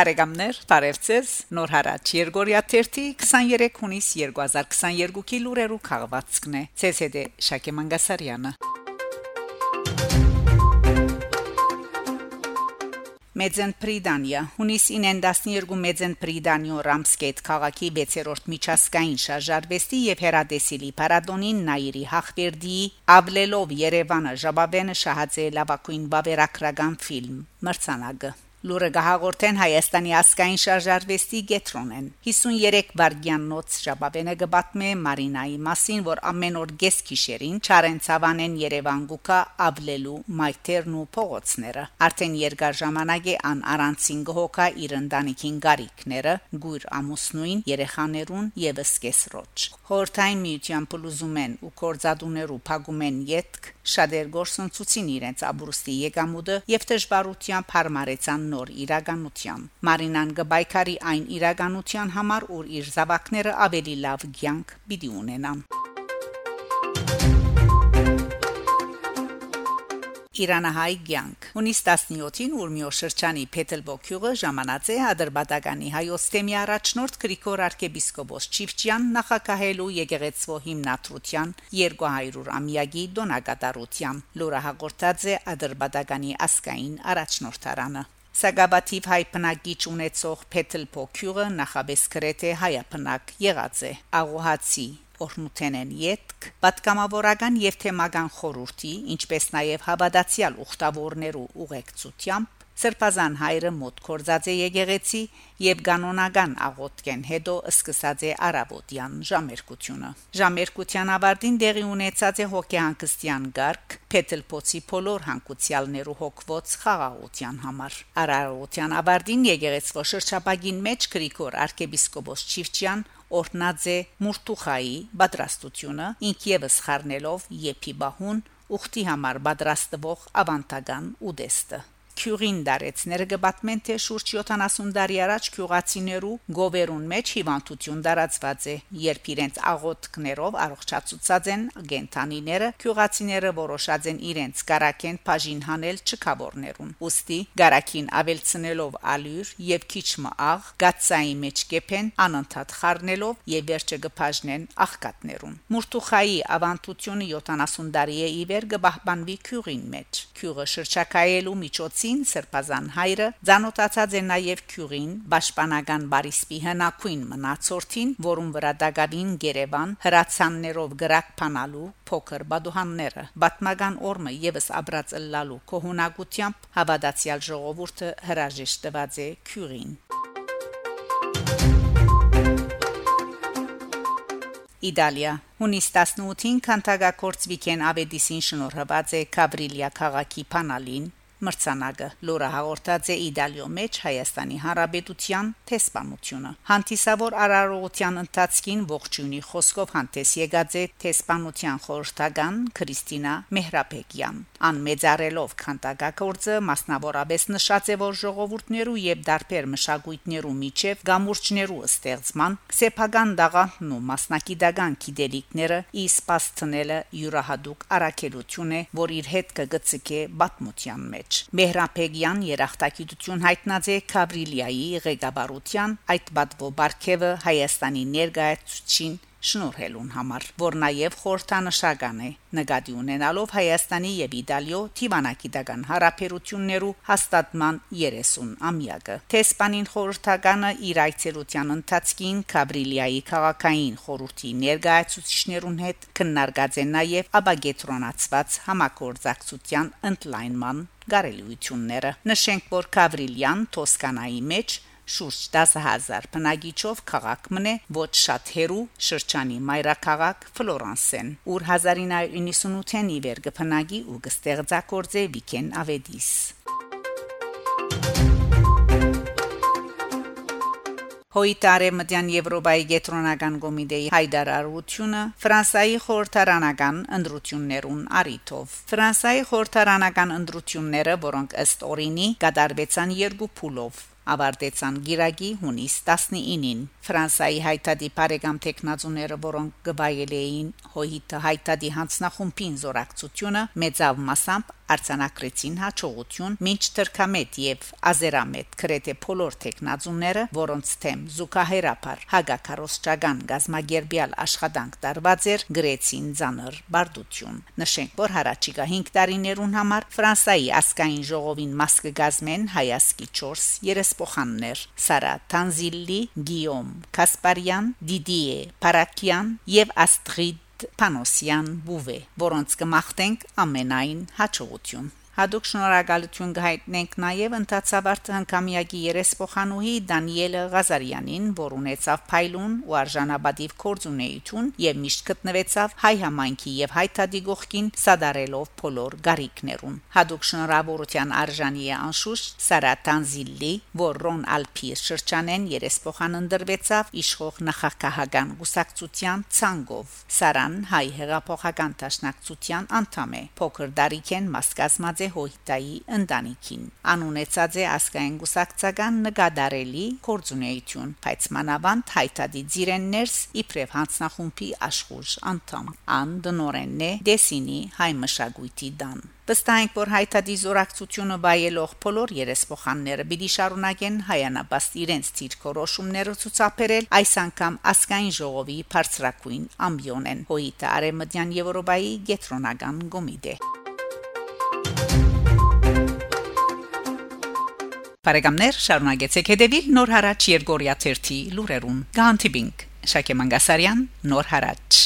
Բարեկամներ, բարևձեզ։ Նոր հարաճ Երգորիա 23 հունիս 2022-ի լուրերու քաղվածքն է։ ՑՍԴ Շակե Մանգասարյանը։ Մեծեն Պրիդանիա հունիսին 12 Մեծեն Պրիդանիո Ռամսկետ քաղաքի 6-րդ միջազգային շարժարվեստի եւ հերադեսիլի պարադոնին Նայիրի Հախվերդի Աբլելով Երևանը Ժաբավենը շահացե լավակույն բավերագրական ֆիլմ մրցանակը Լուրը գահաղորդեն Հայաստանի ասկային շարժարվեստի գետրոնեն 53 վարգյանոց ժապավենը գբատմե Մարինայի մասին որ ամեն օր գես քիշերին Չարենցավանեն Երևան գուկա աբլելու մայթերն ու փողոցները արդեն երկար ժամանակ է ան առանցին գողոկա իր ընտանիքին գարիկները գույր ամուսնուին երեխաներուն եւս կեսրոջ հորթային միության փլուզում են ու կորզադուներու փագում են յետք շատեր գործընծուցին իրենց աբրուստի եկամուտը եւ դժվարությամբ հարմարեցան նոր իրականության։ Մարինան գբայքարի այն իրականության համար, որ իր զավակները ավելի լավ կյանք պիտի ունենան։ Իրանահայ ցանկ։ Հունիս 17-ին Ուրմիո շրջանի Փեթելբոքյուղը ժամանած է Ադրբատականի հայոց թեմի առաջնորդ Գրիգոր arczepiskopos Չիվչյան նախակահելու եկեղեցվո հիմնադրության 200 ամյակի դոնակատարության։ Լուրը հաղորդած է Ադրբատականի ասկային առաջնորդարանը։ Սագաբաթիվ հայ բնակիչ ունեցող Փեթելբոքյուղը նախաբես գրեթե հայապնակ եղած է։ Աղոհացի օրնութենեն յետք պատգամավորական եւ թեմական խորհրդի ինչպես նաեւ հավատացյալ ուխտավորներու ուղեկցությամբ Սրբազան հայրը մոտ կորզած է եկեղեցի եւ կանոնական աղոթքեն հետո սկսած է արաբոդյան ժամերկությունը ժամերկության ավարտին դեղի ունեցած է հոգեհանգստյան գարկ Փեթելփոցի փոլոր հանգուցյալներու հոգվոց խաղաղության համար արարողության ավարտին եկեղեցվո շրջապագին մեջ Գրիգոր arczepiskopos Չիվչյան օրնաձե մուրտուխայի պատրաստությունը ինք եւս խառնելով եփի բահուն ուխտի համար պատրաստվող ավանտագան ուդեստը Քյուրին դարեց ներգբատմեն թե շուրջ 70 տարի առաջ քյուղացիներու գովերուն մեջ հիվանդություն դարածված է երբ իրենց աղոթքներով առողջացուցած են գենթանիները քյուղացիները որոշած են իրենց կարակեն բաժին հանել չկավորներուն ուստի գարակին ավելցնելով ալյուր եւ քիչ մաղ գացայի մեջ կեփեն անընդհատ խառնելով եւ վերջը գբաժնեն աղկատներուն մուրտուխայի ավանդությունը 70 տարի է իվեր գբահբանվի քյուղին մեջ քյուղը շրջակայելու միջոցի մասին Սրբազան հայրը ցանոթացած է նաև Քյուրին, պաշտպանական բարիսպի հնակույն մնացորդին, որում վրա դագավին Գերևան հրացաններով գրակ փանալու փոքր բադուհանները։ Բատմական օրմը եւս աբրած լալու կողունակությամբ հավատացյալ ժողովուրդը հրաժեշտված է Քյուրին։ Իտալիա Հունիս 18-ին Քանտագակորցվիկեն Ավեդիսին շնորհված է Կաբրիլիա քաղաքի Փանալին մրցանակը. Լուրը հաղորդած է Իտալիո մեջ Հայաստանի Հանրապետության տեսփանությունը հանդիսավոր արարողության ընթացքին ողջունի խոսքով հանդես եկած է տեսփանության խորհրդական Քրիստինա Մեհրապեգյան ան մեծարելով քանտակագործը մասնավորապես նշած է որ ժողովուրդներու եւ դարբեր մշակույթներու միջև գամուրջներու ստեղծման սեփական դաղանն ու մասնակիտական գիտելիքները իսպաստնելը յուրահատուկ արակելություն է որ իր հետ կգծկե բատմության մեջ մեջ։ Մեհրապեգյան երախտագիտություն հայտնած է Կաբրիլիայի ղեկավարության այդ բադվո բարգեւը Հայաստանի ներկայացուցին շնորհելուն համար, որ նաև խորհրդանշական է նկատի ունենալով Հայաստանի եւ Իտալիո թիվանակիտական հարաբերություններու հաստատման 30 ամյակը։ Թեսպանին խորհրդականը իր այցելության ընթացքին Կաբրիլիայի քաղաքային խորհրդի ներկայացուցիչներուն հետ քննարկած է նաև աբագետրոնացված համակորձակցության ընդլայնման գարելույությունները։ Նշենք, որ Կավրիլյան Տոսկանայի մեջ շուրջ 10000 բնակիչով քաղաք մնե ոչ շատ հերու շրջանի մայրաքաղաք Ֆլորանսեն ուր 1998-ին իվեր կփնագի ու կստեղծագործե Վիկեն Ավեդիս Հոյտարե մտյան Եվրոպայի գետրոնական կոմիտեի հայտարարությունը Ֆրանսայի խորհրդարանական ընդրություններուն արիթով Ֆրանսայի խորհրդարանական ընդրությունները, որոնք ըստ օրինի կատարվեցան երկու փուլով ավարտեցան Գիրագի հունիս 19-ին Ֆրանսայի հայտարարի բարեկամ տեխնազուները, որոնք գվայել էին հոյիտը հայտարարի հանձնախումբին զորակցությունը մեծավ մասամբ արձանագրեցին հաջողություն մինչ թրքամետ եւ ազերամետ քրեթե փոլոր տեխնազունները որոնց թեմ զուկահերապար հագակարոսչական գազագերբյալ աշխատանք տարված էր գրեցին ցաներ բարդություն նշենք որ հարաճիգա 5 տարիներուն համար ֆրանսայի ասկային ժողովին մաս կգազմեն հայասկի 4 երեսփոխաններ Սարա Տանզիլլի Գիոմ Կասպարյան Դիդիե Պարակյան եւ Աստրիդ Պանոսյան Բուվե, որոնց կմաղթենք ամենայն հաջողություն։ Հadoop շնորհակալություն գայտնենք նաև ընթացավարտ հնկամիակի երեսփոխանուհի Դանիելը Ղազարյանին, որ ունեցավ փայլուն ու արժանապատիվ կորձունեություն եւ միշտ գտնվեցավ հայ համայնքի եւ հայտադի գողքին սադարելով փոլոր գարիկներուն։ Հadoop շնորհավորության արժանի է անշուշտ Սարատան Զիլլի, որ Ռոն Ալփի շրջանեն երեսփոխան ընդրվեցավ իշխող նախակահական գուսակցության ցանգով։ Սարան հայ հեղափոխական տաշնակցության անդամ է։ Փոքր դարիքեն մասկազմած է Հոյտայի ընտանիքին։ Անունեցած է ասկային գուսակցական նկադարելի կորձունեություն, բայց մանավանդ հայտադի ծիրեններս իբրև հանցնախումբի աշխուժ անդամ։ Ան դնորենն է Դեսինի հայ մշակույթի դան։ Վստահենք, որ հայտադի զորակցությունը բայելով բոլոր երեսփոխանները պիտի շարունակեն հայանաբաստ իրենց ցիրկորոշումները ցուցաբերել այս անգամ ասկային ժողովի բարձրակույն ամբիոնեն հոյիտը արեմդյան Եվրոպայի գետրոնական գոմիդե Բարեկամներ, շարունակեցեք հետևել Նոր հարաճ Երգորիա 1-ի լուրերուն։ Գանտիբինգ Շակե Մանգասարյան, Նոր հարաճ